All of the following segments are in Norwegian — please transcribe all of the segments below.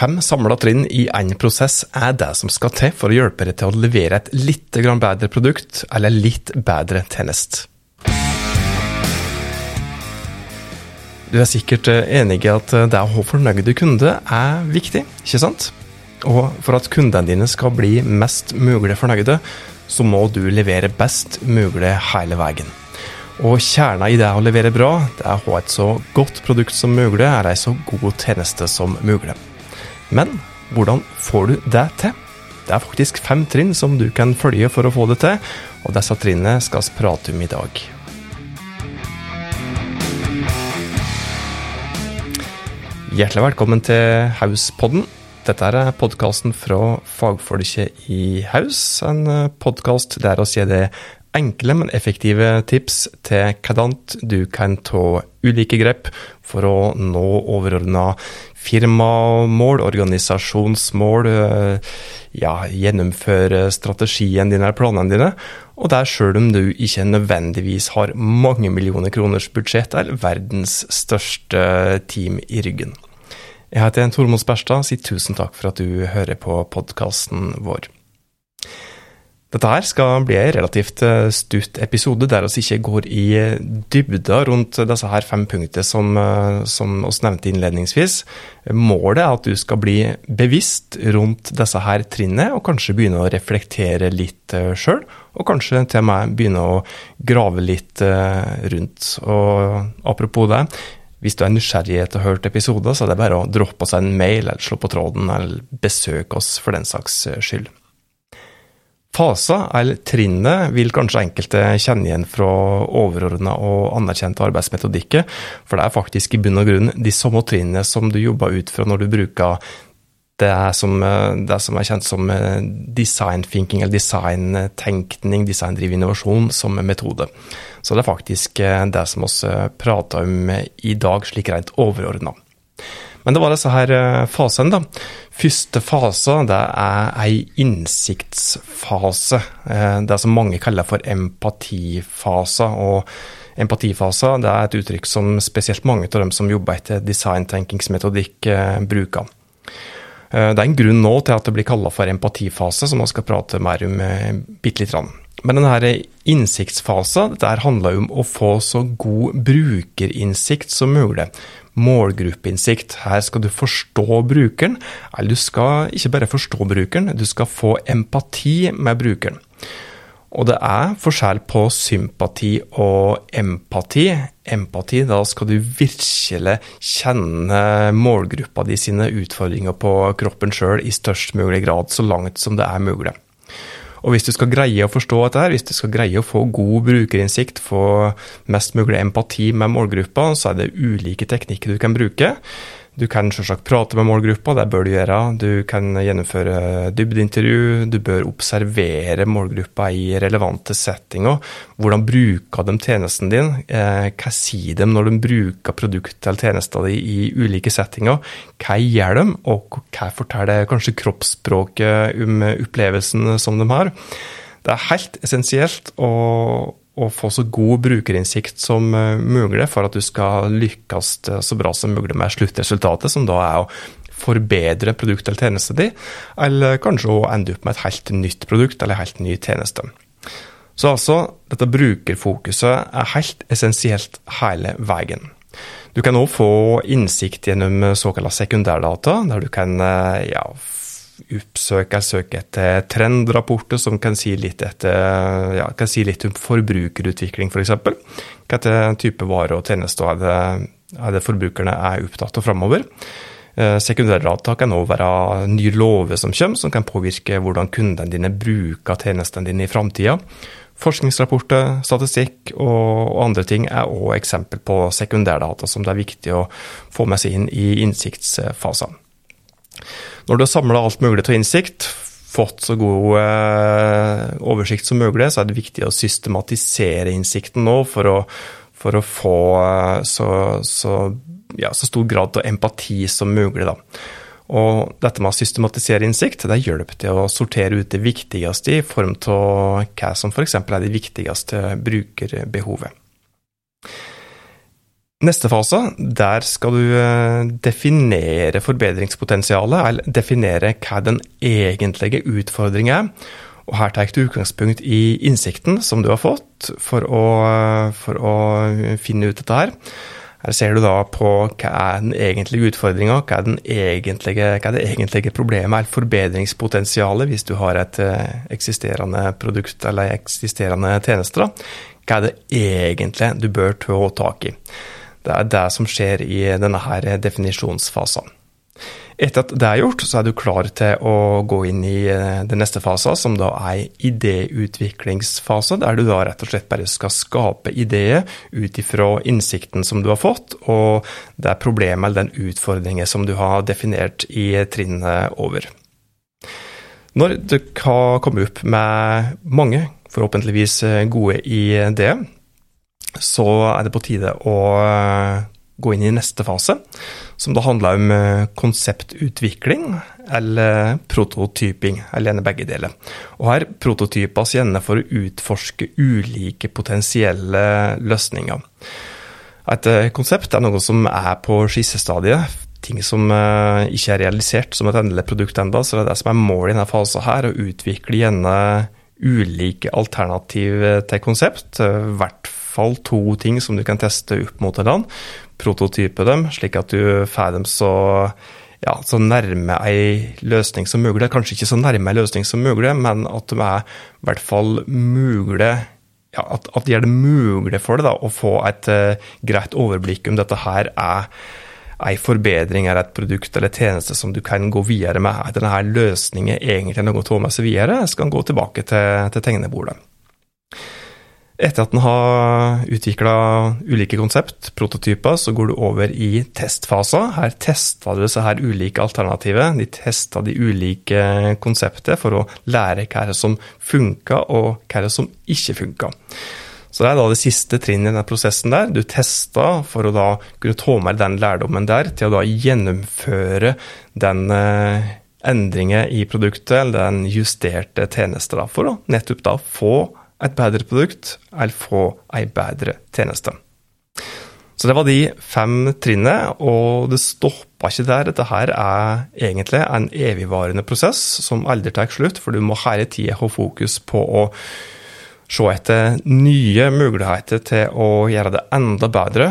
Fem samla trinn i én prosess er det som skal til for å hjelpe deg til å levere et litt bedre produkt eller litt bedre tjeneste. Du er sikkert enig i at det å ha fornøyde kunder er viktig, ikke sant? Og for at kundene dine skal bli mest mulig fornøyde, så må du levere best mulig hele veien. Og kjerna i det å levere bra, det er å ha et så godt produkt som mulig, er ei så god tjeneste som mulig. Men hvordan får du det til? Det er faktisk fem trinn som du kan følge for å få det til, og disse trinnene skal vi prate om i dag. Hjertelig velkommen til Hauspodden. Dette er podkasten fra fagfolket i Haus. En podkast der vi gir deg enkle, men effektive tips til hvordan du kan ta ulike grep for å nå overordna firmamål, organisasjonsmål, eh, ja, gjennomføre strategien din eller planene dine, og det er sjøl om du ikke nødvendigvis har mange millioner kroners budsjett eller verdens største team i ryggen. Jeg heter Tormod Sperstad og sier tusen takk for at du hører på podkasten vår. Dette her skal bli en relativt eh, stutt episode der vi ikke går i dybda rundt disse her fem punktene som, eh, som oss nevnte innledningsvis. Målet er at du skal bli bevisst rundt disse her trinnene, og kanskje begynne å reflektere litt eh, sjøl. Og kanskje til og med begynne å grave litt rundt. Og apropos det, hvis du er nysgjerrig etter å ha hørt episoder, så er det bare å droppe oss en mail, eller slå på tråden, eller besøke oss for den saks skyld. Faser, eller trinnet, vil kanskje enkelte kjenne igjen fra overordna og anerkjente arbeidsmetodikker, for det er faktisk i bunn og grunn de samme trinnene som du jobber ut fra når du bruker det som, det som er kjent som design thinking, eller designtenkning, designdriven innovasjon, som metode. Så det er faktisk det som vi prater om i dag, slik rent overordna. Men det var disse her eh, fasene, da. Første fase det er ei innsiktsfase. Eh, det som mange kaller for empatifase. Og empatifase det er et uttrykk som spesielt mange av dem som jobber etter designtenkingsmetodikk, eh, bruker. Det er en grunn nå til at det blir kalla for empatifase, som vi skal prate mer om bitte lite grann. Men denne innsiktsfasen dette handler om å få så god brukerinnsikt som mulig målgruppeinnsikt. Her skal du forstå brukeren, eller du skal ikke bare forstå brukeren, du skal få empati med brukeren. Og det er forskjell på sympati og empati. Empati, da skal du virkelig kjenne målgruppa di sine utfordringer på kroppen sjøl i størst mulig grad, så langt som det er mulig. Og hvis du skal greie å forstå dette, her, hvis du skal greie å få god brukerinnsikt, få mest mulig empati med målgruppa, så er det ulike teknikker du kan bruke. Du kan selvsagt prate med målgruppa, det bør du gjøre. Du kan gjennomføre dybdeintervju. Du bør observere målgruppa i relevante settinger. Hvordan bruker de tjenesten din? Eh, hva sier de når de bruker produktet eller tjenesten din i ulike settinger? Hva gjør de, og hva forteller kanskje kroppsspråket om opplevelsen som de har? Det er helt essensielt å å få så god brukerinnsikt som eh, mulig for at du skal lykkes eh, så bra som mulig med sluttresultatet, som da er å forbedre produktet eller tjenesten din, eller kanskje å ende opp med et helt nytt produkt eller helt ny tjeneste. Så altså, dette brukerfokuset er helt essensielt hele veien. Du kan òg få innsikt gjennom såkalte sekundærdata, der du kan eh, ja, oppsøke jeg søker etter trendrapporter som kan si litt, etter, ja, kan si litt om forbrukerutvikling, f.eks. For Hvilken type varer og tjenester er det, er det forbrukerne er opptatt av framover. Eh, sekundærdata kan òg være nye lover som kommer, som kan påvirke hvordan kundene dine bruker tjenestene dine i framtida. Forskningsrapporter, statistikk og, andre ting er òg eksempel på sekundærdata som det er viktig å få med seg inn i innsiktsfasene. Når du har samla alt mulig til innsikt, fått så god eh, oversikt som mulig, så er det viktig å systematisere innsikten nå for å, for å få eh, så, så, ja, så, stor grad av empati som mulig. Da. Og dette med å systematisere innsikt det hjelper til å sortere ut det viktigste i form av hva som f.eks. er det viktigste brukerbehovet. Neste fase, der skal du eh, definere forbedringspotensialet, eller definere hva den egentlige utfordringen er. Og her tar du utgangspunkt i innsikten som du har fått for å, for å finne ut dette her. Her ser du da på hva er den egentlige utfordringa, hva, hva, er det egentlige problemet, eller forbedringspotensialet hvis du har et eh, eksisterende produkt eller eksisterende tjenester. Hva er det egentlig du bør ta tak i? Det er det som skjer i denne her definisjonsfasen. Etter at det er gjort, så er du klar til å gå inn i eh, den neste fasen, som da er idéutviklingsfase, der du da rett og slett bare skal skape ideer ut ifra innsikten som du har fått, og det er problemet eller den utfordringen som du har definert i trinnet over. Når du har kommet opp med mange, forhåpentligvis gode ideer, så er det på tide å gå inn i neste fase, som da handler om eh, konseptutvikling eller prototyping, eller gjerne begge deler. Og her prototypes gjerne for å utforske ulike potensielle løsninger. Et eh, konsept er noe som er på skissestadiet, ting som eh, ikke er realisert som et endelig produkt ennå. Så det er det som er målet i denne fasen her, å utvikle gjerne ulike alternativ til konsept. Hvert fall to ting som du kan teste opp mot hverandre prototype dem, slik at du får dem så, ja, så nærme ei løsning som mulig. Kanskje ikke så nærme ei løsning som mulig, men at de er i hvert fall mulig ja, at, at det gjør det mulig for deg da, å få et uh, greit overblikk om dette her er ei forbedring eller et produkt eller tjeneste som du kan gå videre med. Er denne løsningen egentlig noe å ta med seg videre? skal en gå tilbake til, til tegnebordet. Etter at en har utvikla ulike konsept, prototyper, så går du over i testfaser. Her testa du disse ulike alternativer. De testa de ulike konseptene for å lære hva det som funka, og hva det som ikke funka. Så det er da det siste trinnet i denne prosessen der. Du testa for å da kunne ta med den lærdommen der til å da gjennomføre den eh, endringen i produktet, eller den justerte tjenesten, for å nettopp da få et bedre produkt eller få ei bedre tjeneste. Så det var de fem trinnene, og det stoppa ikke der. Dette her er egentlig en evigvarende prosess som aldri tar slutt, for du må hele tida ha fokus på å se etter nye muligheter til å gjøre det enda bedre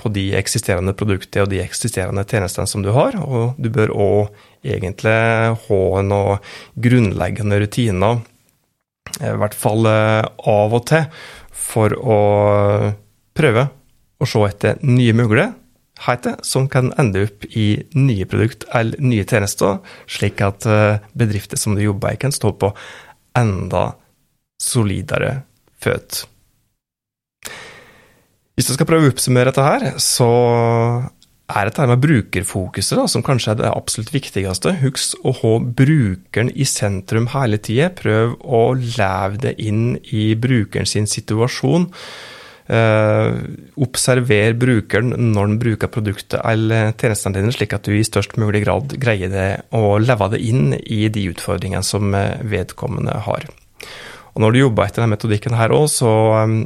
på de eksisterende produktene og de eksisterende tjenestene som du har. Og du bør òg egentlig ha noen grunnleggende rutiner i hvert fall eh, av og til, for å prøve å se etter nye muligheter som kan ende opp i nye produkt eller nye tjenester, slik at eh, bedrifter som du jobber i, kan stå på enda solidere føtt. Hvis du skal prøve å oppsummere dette her, så er dette med brukerfokuset da, som kanskje er det absolutt viktigste. Husk å ha brukeren i sentrum hele tida. Prøv å leve det inn i brukeren sin situasjon. Eh, observer brukeren når den bruker produktet eller tjenestene dine, slik at du i størst mulig grad greier det å leve det inn i de utfordringene som eh, vedkommende har. Og Når du jobber etter denne metodikken her òg, så um,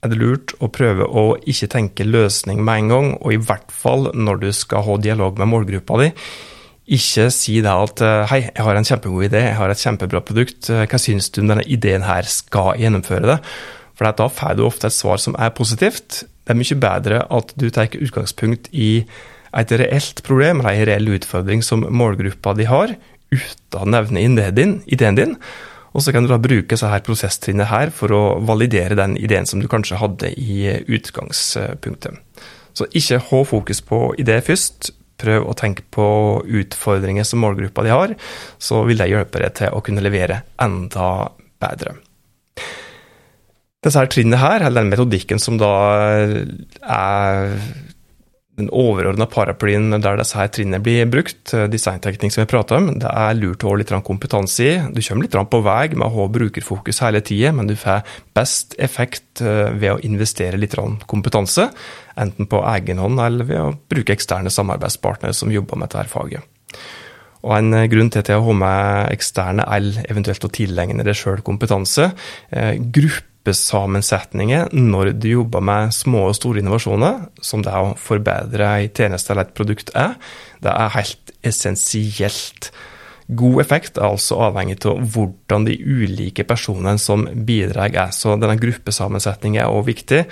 er det lurt å prøve å ikke tenke løsning med en gang, og i hvert fall når du skal ha dialog med målgruppa di. Ikke si da at eh, hei, jeg har en kjempegod idé, jeg har et kjempebra produkt, eh, hva syns du om denne ideen her skal gjennomføre det? For da får du ofte et svar som er positivt. Det er mye bedre at du tar utgangspunkt i et reelt problem eller en reell utfordring som målgruppa di har, uten å nevne ideen din, og så kan du da bruke så her prosesstrinnet her for å validere den ideen som du kanskje hadde i utgangspunktet. Så ikke ha fokus på idé først. Prøv å tenke på utfordringer som målgruppa di har, så vil det hjelpe deg til å kunne levere enda bedre. Disse her trinnene her, eller den metodikken som da er den overordna paraplyen der disse her trinnene blir brukt, eh, designteknikk som vi prater om, det er lurt å ha litt kompetanse i. Du kommer litt på vei med å ha brukerfokus hele tida, men du får best effekt eh, ved å investere litt kompetanse, enten på egen hånd eller ved å bruke eksterne samarbeidspartnere som jobber med dette faget. Og En eh, grunn til å ha med eksterne eller eventuelt å tilegne deg sjøl kompetanse. Gruppe gruppesammensetninger når du jobber med små og store innovasjoner, som det å forbedre en tjeneste eller et produkt er, det er helt essensielt. God effekt er altså avhengig av hvordan de ulike personene som bidrar er. Så denne gruppesammensetningen er også viktig.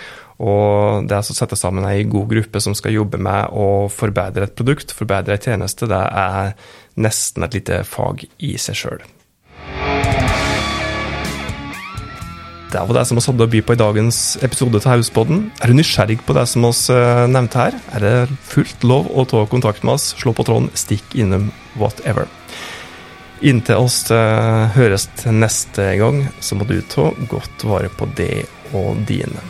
Og det å sette sammen ei god gruppe som skal jobbe med å forbedre et produkt, forbedre en tjeneste, det er nesten et lite fag i seg sjøl. Det var det som vi hadde å by på i dagens episode av Hauspodden. Er du nysgjerrig på det som vi eh, nevnte her, er det fullt lov å ta kontakt med oss. Slå på tråden, stikk innom whatever. Inntil oss eh, høres neste gang, så må du ta godt vare på det og dine.